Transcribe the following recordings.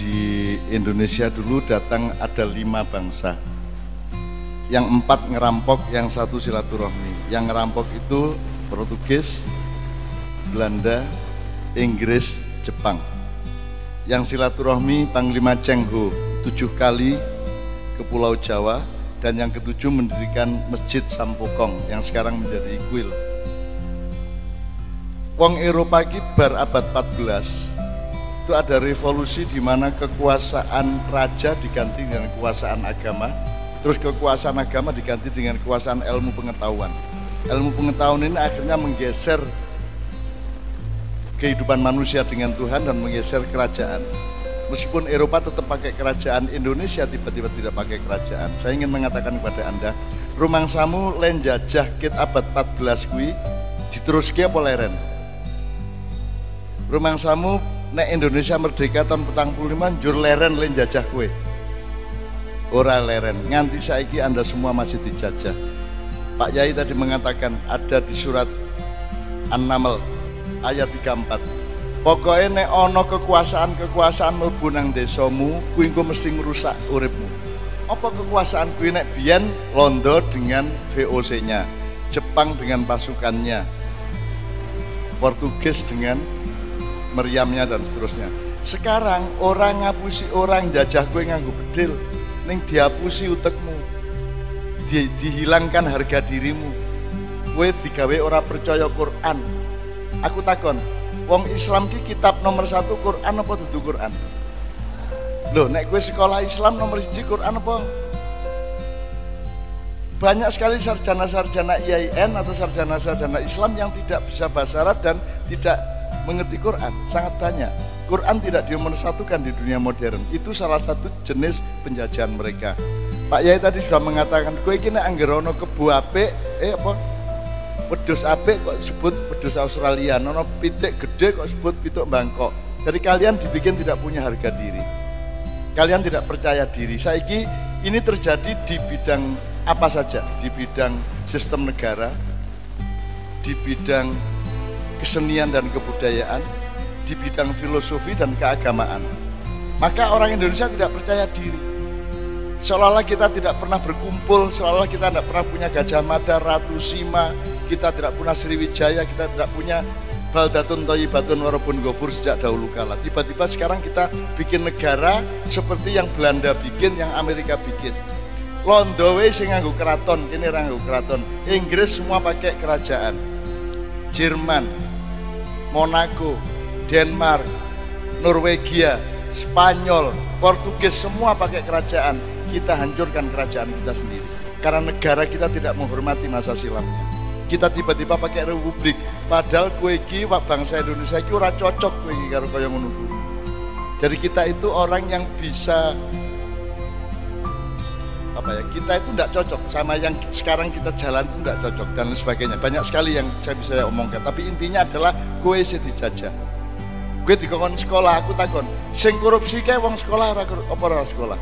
di Indonesia dulu datang ada lima bangsa. Yang empat ngerampok, yang satu silaturahmi. Yang ngerampok itu Portugis, Belanda, Inggris, Jepang. Yang silaturahmi Panglima Cheng tujuh kali ke Pulau Jawa dan yang ketujuh mendirikan Masjid Sampokong yang sekarang menjadi kuil. Wong Eropa kibar abad 14 itu ada revolusi di mana kekuasaan raja diganti dengan kekuasaan agama, terus kekuasaan agama diganti dengan kekuasaan ilmu pengetahuan. Ilmu pengetahuan ini akhirnya menggeser kehidupan manusia dengan Tuhan dan menggeser kerajaan. Meskipun Eropa tetap pakai kerajaan, Indonesia tiba-tiba tidak pakai kerajaan. Saya ingin mengatakan kepada Anda, rumang samu len jajah kit abad 14 kui diteruski apa leren? Rumang samu nek Indonesia merdeka tahun petang puluh lima jur leren len jajah kue ora leren. Nganti saiki anda semua masih dijajah. Pak Yai tadi mengatakan ada di surat An-Naml ayat 34 pokoknya nek ono kekuasaan-kekuasaan mlebu nang desamu mesti merusak uripmu. Apa kekuasaan kuwi nek biyen Londo dengan VOC-nya Jepang dengan pasukannya Portugis dengan meriamnya dan seterusnya. Sekarang orang ngapusi orang jajah gue nganggu bedil, neng dihapusi utekmu, di, dihilangkan harga dirimu. Gue digawe orang percaya Quran. Aku takon, wong Islam ki kitab nomor satu Quran apa dudu Quran? Loh, nek gue sekolah Islam nomor siji Quran apa? Banyak sekali sarjana-sarjana IAIN atau sarjana-sarjana Islam yang tidak bisa bahasa Arab dan tidak mengerti Quran sangat banyak. Quran tidak satukan di dunia modern. Itu salah satu jenis penjajahan mereka. Pak Yai tadi sudah mengatakan, kue ini anggerono kebu ape, eh apa? Wedus ape kok sebut wedus Australia, nono pitik gede kok sebut pituk Bangkok. Jadi kalian dibikin tidak punya harga diri. Kalian tidak percaya diri. Saiki ini terjadi di bidang apa saja? Di bidang sistem negara, di bidang kesenian dan kebudayaan, di bidang filosofi dan keagamaan. Maka orang Indonesia tidak percaya diri. Seolah-olah kita tidak pernah berkumpul, seolah-olah kita tidak pernah punya Gajah Mada, Ratu Sima, kita tidak punya Sriwijaya, kita tidak punya Baldatun Toyibatun Warabun Gofur sejak dahulu kala. Tiba-tiba sekarang kita bikin negara seperti yang Belanda bikin, yang Amerika bikin. Londowe sing nganggo keraton, ini nganggo keraton. Inggris semua pakai kerajaan. Jerman, Monaco, Denmark, Norwegia, Spanyol, Portugis semua pakai kerajaan. Kita hancurkan kerajaan kita sendiri. Karena negara kita tidak menghormati masa silamnya. Kita tiba-tiba pakai republik. Padahal kue ki bangsa Indonesia ki ora cocok kue ki karo kaya ngono Jadi kita itu orang yang bisa apa ya kita itu tidak cocok. Sama yang sekarang kita jalan itu tidak cocok dan sebagainya. Banyak sekali yang saya bisa omongkan. Tapi intinya adalah gue sih dijajah. Gue dikongkon sekolah aku takon sing korupsi kayak wong sekolah apa ora sekolah?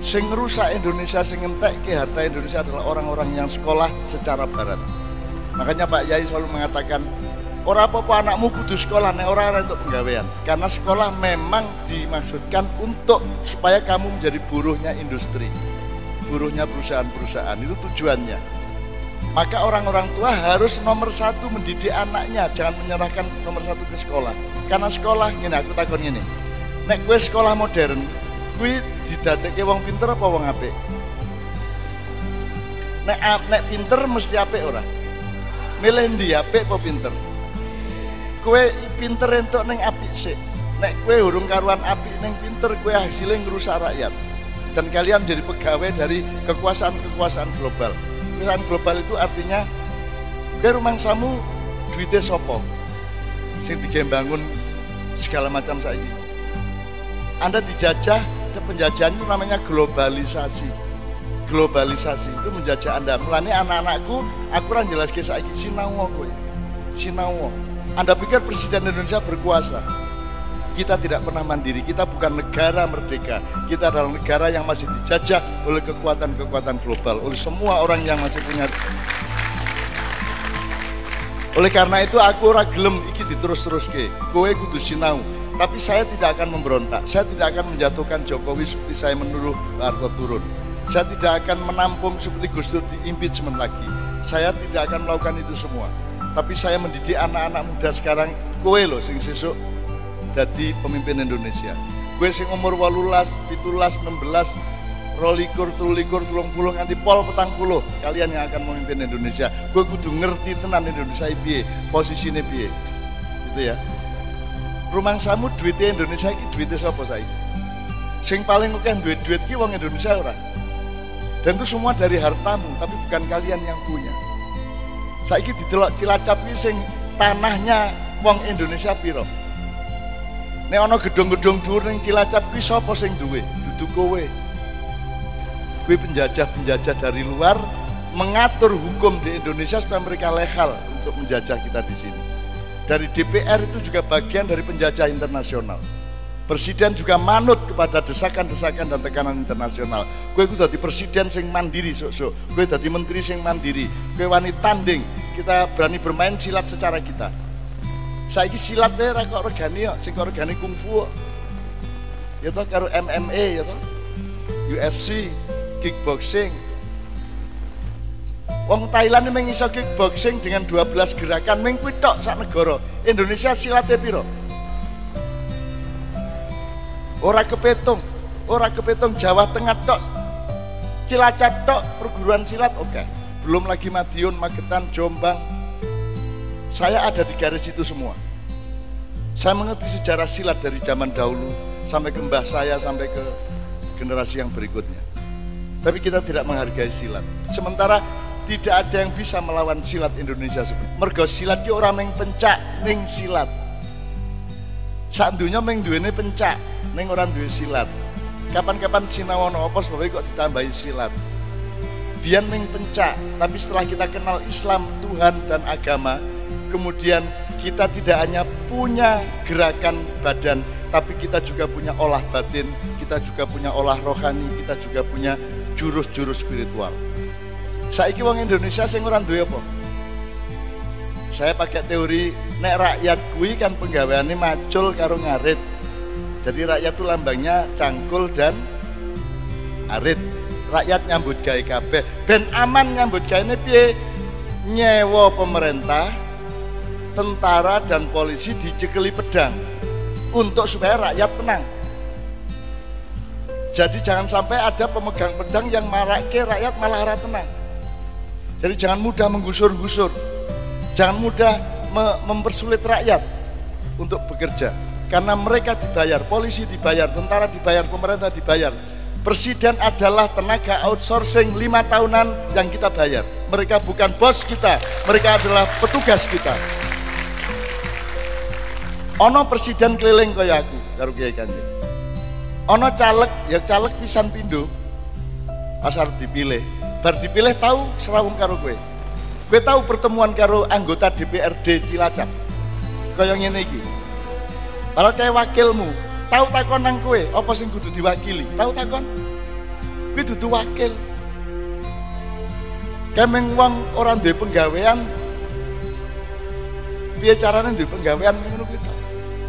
Sing rusak Indonesia sing ngentek ke harta Indonesia adalah orang-orang yang sekolah secara barat. Makanya Pak Yai selalu mengatakan Orang apa-apa anakmu kudu sekolah, nek orang-orang untuk penggawean. Karena sekolah memang dimaksudkan untuk supaya kamu menjadi buruhnya industri, buruhnya perusahaan-perusahaan. Itu tujuannya. Maka orang-orang tua harus nomor satu mendidik anaknya, jangan menyerahkan nomor satu ke sekolah. Karena sekolah, ini aku takut ini. Nek gue sekolah modern, gue didadekke wong pinter apa wong apik? Nek nek pinter mesti apik ora? Milih ndi apik apa pinter? Kue pinter entuk neng api sih nek kue urung karuan api neng pinter kue hasilnya ngerusak rakyat. Dan kalian jadi pegawai dari kekuasaan-kekuasaan global. Kekuasaan global itu artinya kue rumah samu duitnya sopo sing bangun segala macam saya anda dijajah penjajahan itu namanya globalisasi. Globalisasi itu menjajah anda. Mulanya anak-anakku aku orang jelas kisah ini sinau kowe sinau anda pikir Presiden Indonesia berkuasa? Kita tidak pernah mandiri, kita bukan negara merdeka. Kita adalah negara yang masih dijajah oleh kekuatan-kekuatan global, oleh semua orang yang masih punya oleh karena itu aku ora gelem iki diterus-terus ke. Kowe kudu sinau. Tapi saya tidak akan memberontak. Saya tidak akan menjatuhkan Jokowi seperti saya menuruh Harto turun. Saya tidak akan menampung seperti Gus Dur di impeachment lagi. Saya tidak akan melakukan itu semua. Tapi saya mendidik anak-anak muda sekarang, kue loh sing sesuk jadi pemimpin Indonesia. Kue sing umur walulas, pitulas, 16, rolikur, tulikur, tulung puluh, nganti pol petang puluh. Kalian yang akan memimpin Indonesia. Gue kudu ngerti tenan Indonesia piye, posisinya piye. Itu ya rumang samu duitnya Indonesia ini duitnya siapa saya sing paling oke duit duit ki wong Indonesia ora dan itu semua dari hartamu tapi bukan kalian yang punya saya ini didelok cilacap ini sing tanahnya wong Indonesia piro Nek ana gedung-gedung dhuwur ning Cilacap kuwi sapa sing duwe? Dudu kowe. Kuwi penjajah-penjajah dari luar mengatur hukum di Indonesia supaya mereka legal untuk menjajah kita di sini dari DPR itu juga bagian dari penjajah internasional. Presiden juga manut kepada desakan-desakan dan tekanan internasional. Gue udah di presiden sing mandiri, sok sok. Gue di menteri sing mandiri. Gue wanita tanding. Kita berani bermain silat secara kita. Saya ini silat deh, kok regani ya, sing kok kungfu. Ya toh karo MMA ya toh. UFC, kickboxing, Wong Thailand ini kickboxing dengan 12 gerakan ming kuwi tok sak negara. Indonesia silate piro? Ora kepetung, ora kepetung Jawa Tengah tok. Cilacap tok perguruan silat oke. Okay. Belum lagi Madiun, Magetan, Jombang. Saya ada di garis itu semua. Saya mengerti sejarah silat dari zaman dahulu sampai ke mbah saya sampai ke generasi yang berikutnya. Tapi kita tidak menghargai silat. Sementara tidak ada yang bisa melawan silat Indonesia sebenarnya. Mergo silat itu orang yang pencak ning silat. Dunya meng duwene pencak ning orang duwe silat. Kapan-kapan sinawono apa sebabnya kok ditambahi silat. Biar ning pencak, tapi setelah kita kenal Islam, Tuhan dan agama, kemudian kita tidak hanya punya gerakan badan, tapi kita juga punya olah batin, kita juga punya olah rohani, kita juga punya jurus-jurus spiritual. Saiki wong Indonesia sing ora duwe apa? Saya pakai teori nek rakyat kuwi kan penggaweane macul karo ngarit. Jadi rakyat itu lambangnya cangkul dan arit. Rakyat nyambut gawe kabeh. Ben aman nyambut gawe piye? Nyewa pemerintah, tentara dan polisi dicekeli pedang untuk supaya rakyat tenang. Jadi jangan sampai ada pemegang pedang yang marak ke rakyat malah tenang. Jadi jangan mudah menggusur-gusur. Jangan mudah me mempersulit rakyat untuk bekerja. Karena mereka dibayar, polisi dibayar, tentara dibayar, pemerintah dibayar. Presiden adalah tenaga outsourcing lima tahunan yang kita bayar. Mereka bukan bos kita, mereka adalah petugas kita. Ono presiden keliling kaya aku, karo Kiai Kanjeng. Ono caleg, ya caleg pisan pindo, pasar dipilih bar dipilih tahu serawung karo gue gue tahu pertemuan karo anggota DPRD Cilacap kaya ngene iki kalau kayak wakilmu tahu takon nang gue apa sing kudu diwakili? Tahu takon gue dudu wakil. Kemeng wong orang duwe penggawean piye carane duwe penggawean ngono kuwi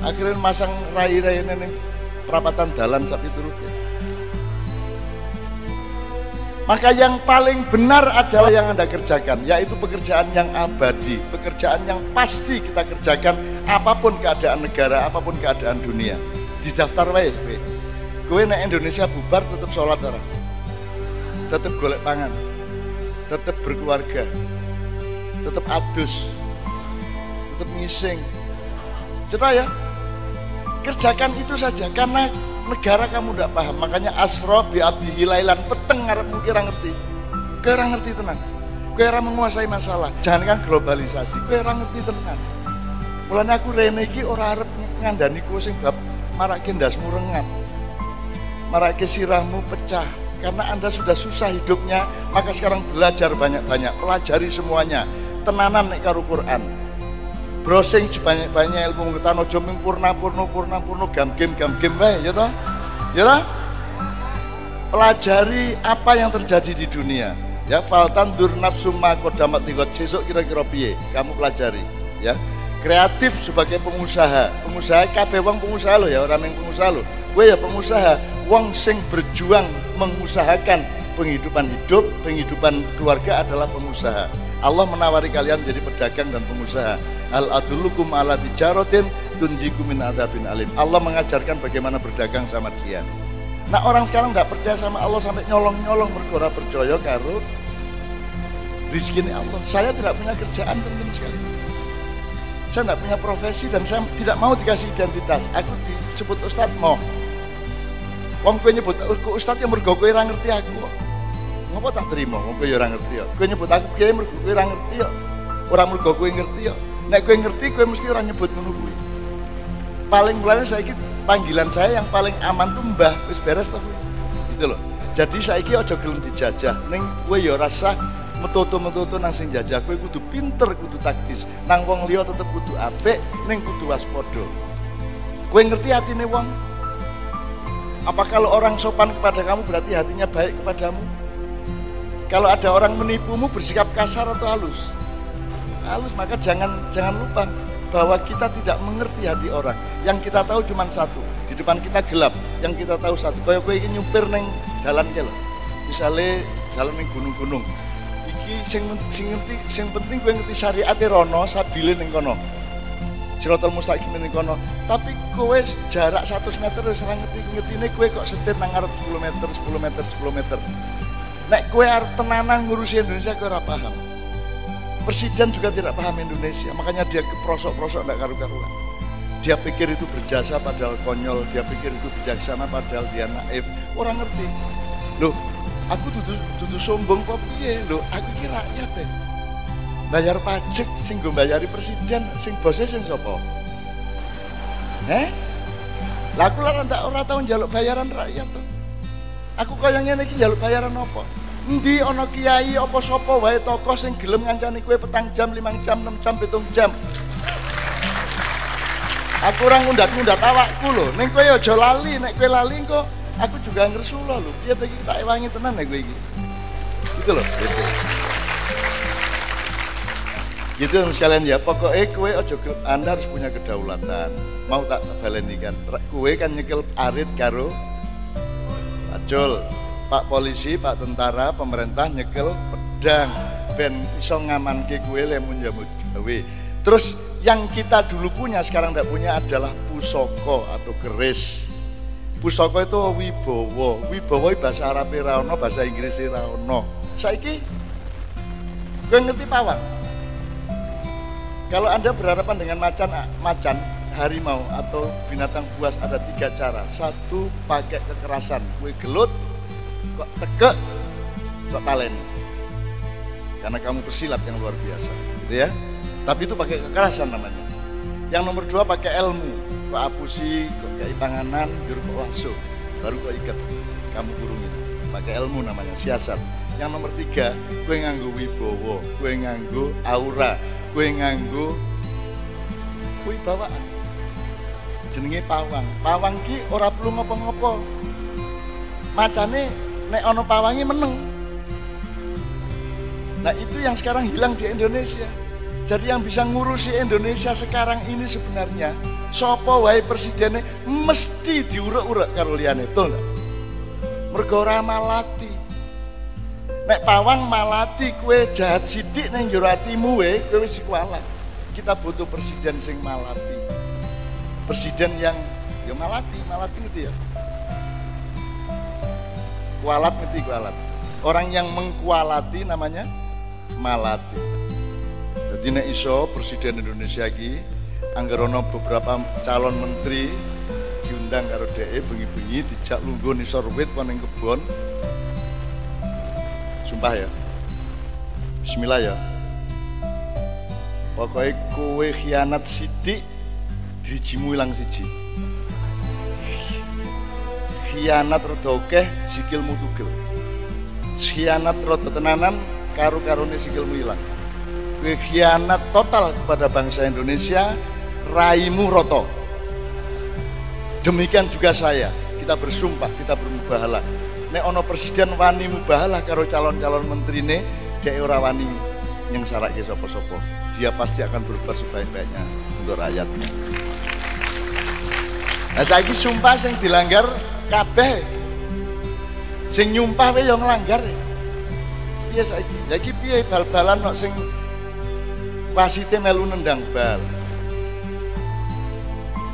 akhirnya masang rai-rai ning perapatan dalan sapi turutnya maka yang paling benar adalah yang Anda kerjakan, yaitu pekerjaan yang abadi, pekerjaan yang pasti kita kerjakan apa pun keadaan negara, apa pun keadaan dunia. Di daftar wae kowe. Kowe nek Indonesia bubar tetap sholat orang. Tetap golek pangan. Tetap berkeluarga. Tetap adus. Tetap ngising. Cerah ya? Kerjakan itu saja karena negara kamu tidak paham makanya asro bi abdi hilailan peteng ngarepmu kira ngerti kira ngerti tenang kira menguasai masalah jangan kan globalisasi kira ngerti tenang mulanya aku rene iki ora arep ngandani ku sing bab marake ndasmu rengat marake sirahmu pecah. Karena anda sudah susah hidupnya maka sekarang belajar banyak-banyak pelajari semuanya. Tenanan nek karo Quran. Browsing sebanyak-banyak ilmu pengetahuan ojo ming purna purno purna purno gam game gam game bae ya toh? Ya toh? Pelajari apa yang terjadi di dunia. Ya faltan dur nafsu ma kodamat nikot sesuk kira-kira piye? Kamu pelajari ya kreatif sebagai pengusaha. Pengusaha kabeh wong pengusaha lo ya orang yang pengusaha lo gue ya pengusaha wong sing berjuang mengusahakan penghidupan hidup penghidupan keluarga adalah pengusaha. Allah menawari kalian menjadi pedagang dan pengusaha. Al adulukum ala tijarotin tunjiku min adabin alim. Allah mengajarkan bagaimana berdagang sama dia. Nah orang sekarang tidak percaya sama Allah sampai nyolong-nyolong bergora percaya karo rizki ini Allah. Saya tidak punya kerjaan teman-teman sekali saya tidak punya profesi dan saya tidak mau dikasih identitas aku disebut ustadz mau Wong kowe nyebut aku ustadz yang mergo kowe ora ngerti aku Ngopo tak terima wong kowe ya ora ngerti ya. Kowe nyebut aku kiai mergo kowe ora ngerti ya. Ora mergo kowe ngerti ya. Nek kowe ngerti kowe mesti ora nyebut ngono kuwi. Paling mulane saiki panggilan saya yang paling aman tuh Mbah, wis beres to. Gitu loh. Jadi saiki aja gelem dijajah. Ning kowe ya rasa metutu-metutu nang sing jajah kowe kudu pinter kudu taktis. Nang wong liya tetep kudu apik ning kudu waspada. Kowe ngerti hatine wong? Apa kalau orang sopan kepada kamu berarti hatinya baik kepadamu? Kalau ada orang menipumu bersikap kasar atau halus? Halus maka jangan jangan lupa bahwa kita tidak mengerti hati orang. Yang kita tahu cuma satu di depan kita gelap. Yang kita tahu satu kayak kowe ini nyupir neng jalan ke misalnya jalan neng gunung-gunung iki sing sing ngerti sing penting gue ngerti syariat rono sabile ning kono. Siratal mustaqim ning kono. Tapi kowe jarak 100 meter wis ora ngerti ngertine kowe kok setir nang ngarep 10 meter 10 meter 10 meter. Nek kowe arep tenanan ngurusi Indonesia kowe ora paham. Presiden juga tidak paham Indonesia makanya dia keprosok-prosok ndak karu-karuan. Dia pikir itu berjasa padahal konyol dia pikir itu bijaksana padahal dia naif. Orang ngerti. Loh aku tutu tutu sombong kok piye lho? Aku ki rakyat deh bayar pajak sing gue bayari presiden sing bosnya sing sapa? Laku lara tak ora tau njaluk bayaran rakyat tuh aku kaya ngene iki njaluk bayaran apa? Endi ana kiai apa sapa wae toko sing gelem ngancani kowe petang jam, limang jam, enam jam, pitung jam. Aku ora ngundat-ngundat awakku lho. Ning kowe aja lali, nek kowe lali kok aku juga ngersulo loh dia tadi kita ewangi tenan ya gue gitu itu loh gitu gitu sekalian ya. Pokoknya kue ojo anda harus punya kedaulatan. Mau tak baleni kan kue kan nyekel arit karo pacul pak polisi pak tentara pemerintah nyekel pedang. Ben iso ke kue lemun jamu gawe. Terus yang kita dulu punya sekarang tidak punya adalah pusoko atau keris pusaka itu wibawa. Wibawa bahasa Arab ra ono bahasa Inggris ra ono. Saiki gue ngerti pawang? Kalau anda berhadapan dengan macan macan harimau atau binatang buas ada tiga cara. Satu pakai kekerasan. Gue gelut kok tegak kok talen. Karena kamu pesilap yang luar biasa gitu ya. Tapi itu pakai kekerasan namanya. Yang nomor dua pakai ilmu kok apusi kok kayak panganan juru kok langsung. Baru kok ikat kamu kurungin. Pakai ilmu namanya siasat. Yang nomor tiga gue nganggu wibowo gue nganggu aura gue nganggu wibawaan jenenge pawang. Pawang ki ora perlu ngopo-ngopo. Macane nek ono pawangi meneng. Nah itu yang sekarang hilang di Indonesia. Jadi yang bisa ngurusi Indonesia sekarang ini sebenarnya Sopo wae presidennya mesti diurek-urek karo liyane, betul enggak? Mergo ora malati. Nek pawang malati kue jahat sidik neng jero atimu we, kowe wis kualat. Kita butuh presiden sing malati. Presiden yang ya malati, malati gitu ya. Kualat ngerti kualat. Orang yang mengkualati namanya malati. Jadi nek iso presiden Indonesia lagi anggarono beberapa calon menteri diundang karo DE bengi-bengi dijak lungguh nisor wit ning kebon. Sumpah ya. Bismillah ya. Pokoknya kowe khianat sidik dirijimu ilang siji. Khianat rada akeh sikilmu tugel. Khianat rada tenanan karu-karune sikilmu ilang. Kowe khianat total kepada bangsa Indonesia raimu roto. Demikian juga saya, kita bersumpah, kita bermubahalah. Nek ono presiden wani mubahalah karo calon-calon menteri ne, dia ora wani yang sarake sopo-sopo. Dia pasti akan berbuat sebaik-baiknya untuk rakyatnya. Nah saiki sumpah sing dilanggar kabeh. Sing nyumpah wae yang nglanggar. Piye saiki? Lagi piye bal-balan kok sing wasite melu nendang bal.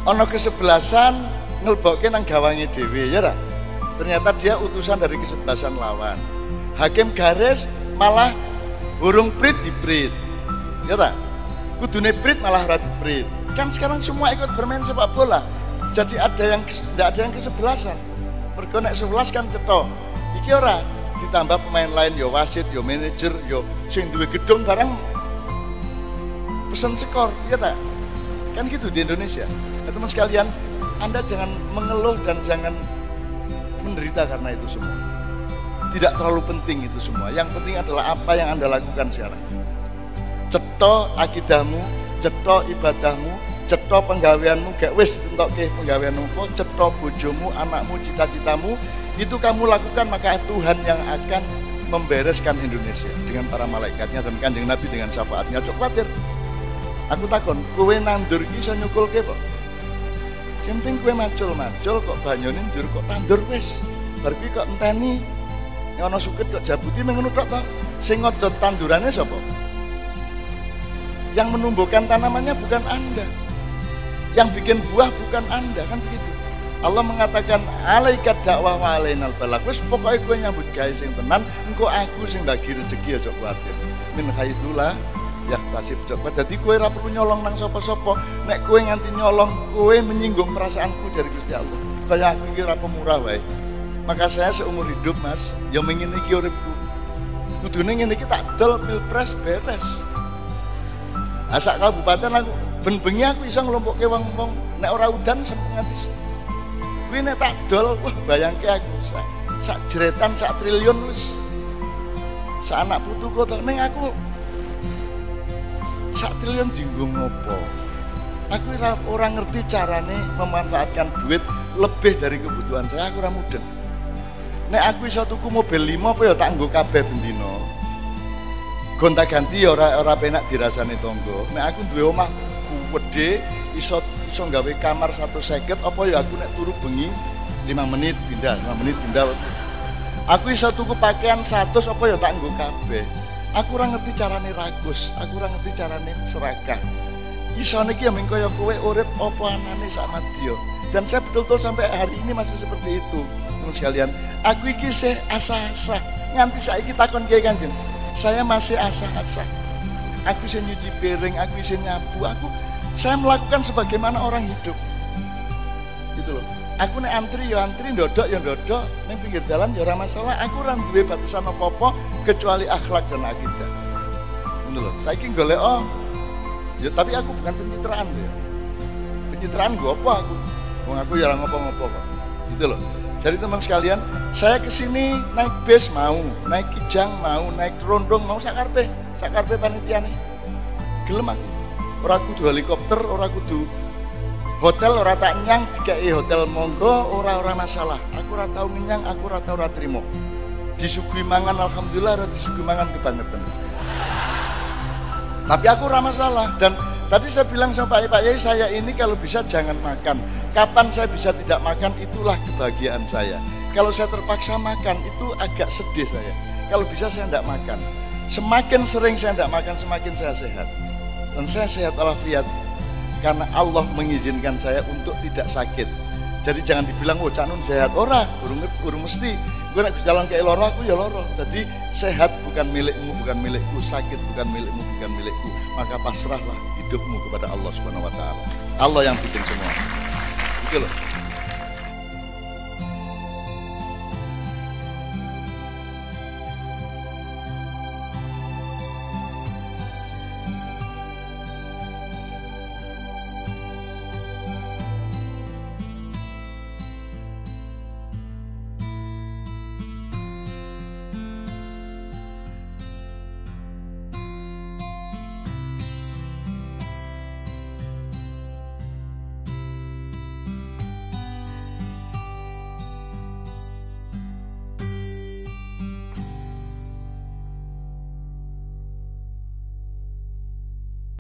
Ana kesebelasan ngelbokke nang gawange dhewe ya ra? Ternyata dia utusan dari kesebelasan lawan. Hakim garis malah burung prit di prit. Ya tak? Kudune prit malah rati prit. Kan sekarang semua ikut bermain sepak bola. Jadi ada yang tidak ada yang kesebelasan. Mergo 11 kan cetok. Iki ora ditambah pemain lain yo wasit, yo manajer, yo sing duwe gedung barang pesen skor, ya tak? Kan gitu di Indonesia. Nah, teman sekalian, Anda jangan mengeluh dan jangan menderita karena itu semua. Tidak terlalu penting itu semua. Yang penting adalah apa yang Anda lakukan sekarang. Ceto akidahmu, ceto ibadahmu, ceto penggaweanmu, gak wis ke penggaweanmu, ceto bojomu, anakmu, cita-citamu, itu kamu lakukan maka Tuhan yang akan membereskan Indonesia dengan para malaikatnya dan kanjeng Nabi dengan syafaatnya. Cok khawatir. Aku takon, kue nandur bisa nyukul ke Sing penting kowe macul-macul kok banyune ndur kok tandur wis. Bar kok enteni ana suket kok jabuti mengono tok to. Sing ngodot tandurane sapa? Yang menumbuhkan tanamannya bukan Anda. Yang bikin buah bukan Anda, kan begitu. Allah mengatakan alaikat dakwah wa alainal balak. Wis pokoke kowe nyambut gawe sing tenan, engko aku sing bagi rezeki aja kuwatir. Min haitsulah ya tasib coba jadi kue ora perlu nyolong nang sopo-sopo nek kue nganti nyolong kue menyinggung perasaanku dari Gusti Allah. Kayak aku kira pemurah wae. Maka saya seumur hidup mas yang ingin iki uripku. Kudune ngene iki tak dol pilpres beres. Asak kabupaten aku ben bengi aku iso nglompokke wong-wong. Nek ora udan nganti kuwi nek tak dol wah bayangke aku sak, sak jeretan sak triliun wis. Sak anak to. Ning aku sak triliun jinggung ngopo? Aku orang ngerti carane memanfaatkan duit lebih dari kebutuhan saya aku ora mudeng. Nek aku iso tuku mobil lima apa ya tak nggo kabeh bendino gonta ganti ya ora ora penak dirasani tonggo. Nek aku duwe omah gede iso iso gawe kamar satu seket apa ya aku nek turu bengi lima menit pindah lima menit pindah. Aku iso tuku pakaian satu apa ya tak nggo kabeh Aku ora ngerti carane ragus, aku ora ngerti carane serakah. Iso niki yang kaya kowe urip apa anane sama dia. Dan saya betul-betul sampai hari ini masih seperti itu. Teman sekalian, aku iki sih asa-asa. Nganti saiki takon kiai Kanjeng. Saya masih asa-asa. Aku bisa nyuci piring, aku bisa nyapu, aku saya melakukan sebagaimana orang hidup. Gitu loh aku nek antri ya antri ndodok ya ndodok. Ning pinggir jalan ya ora masalah. Aku ora duwe batasan apa-apa kecuali akhlak dan akidah. Ngono lho saiki golek oh ya tapi aku bukan pencitraan ya. Pencitraan gue apa aku? Wong aku ora ngopo-ngopo gitu loh jadi teman sekalian saya ke sini naik bus mau naik kijang mau naik rondong mau sakarpe sakarpe panitia nih gelem aku. Ora kudu helikopter ora kudu hotel ora tak nyang dikai hotel monggo ora ora masalah. Aku ora tau ngenyang aku ora tau ora trimo. Mangan alhamdulillah ora disuguhi mangan kebangetan tapi aku ora masalah. Dan tadi saya bilang sama Pak Pak Yai saya ini kalau bisa jangan makan. Kapan saya bisa tidak makan itulah kebahagiaan saya. Kalau saya terpaksa makan itu agak sedih saya. Kalau bisa saya tidak makan. Semakin sering saya tidak makan semakin saya sehat. Dan saya sehat walafiat karena Allah mengizinkan saya untuk tidak sakit. Jadi jangan dibilang oh canun sehat ora, urung urung mesti. Gue nak jalan ke loro aku ya loro. Jadi sehat bukan milikmu, bukan milikku, sakit bukan milikmu, bukan milikku. Maka pasrahlah hidupmu kepada Allah Subhanahu wa taala. Allah yang bikin semua. Itu loh.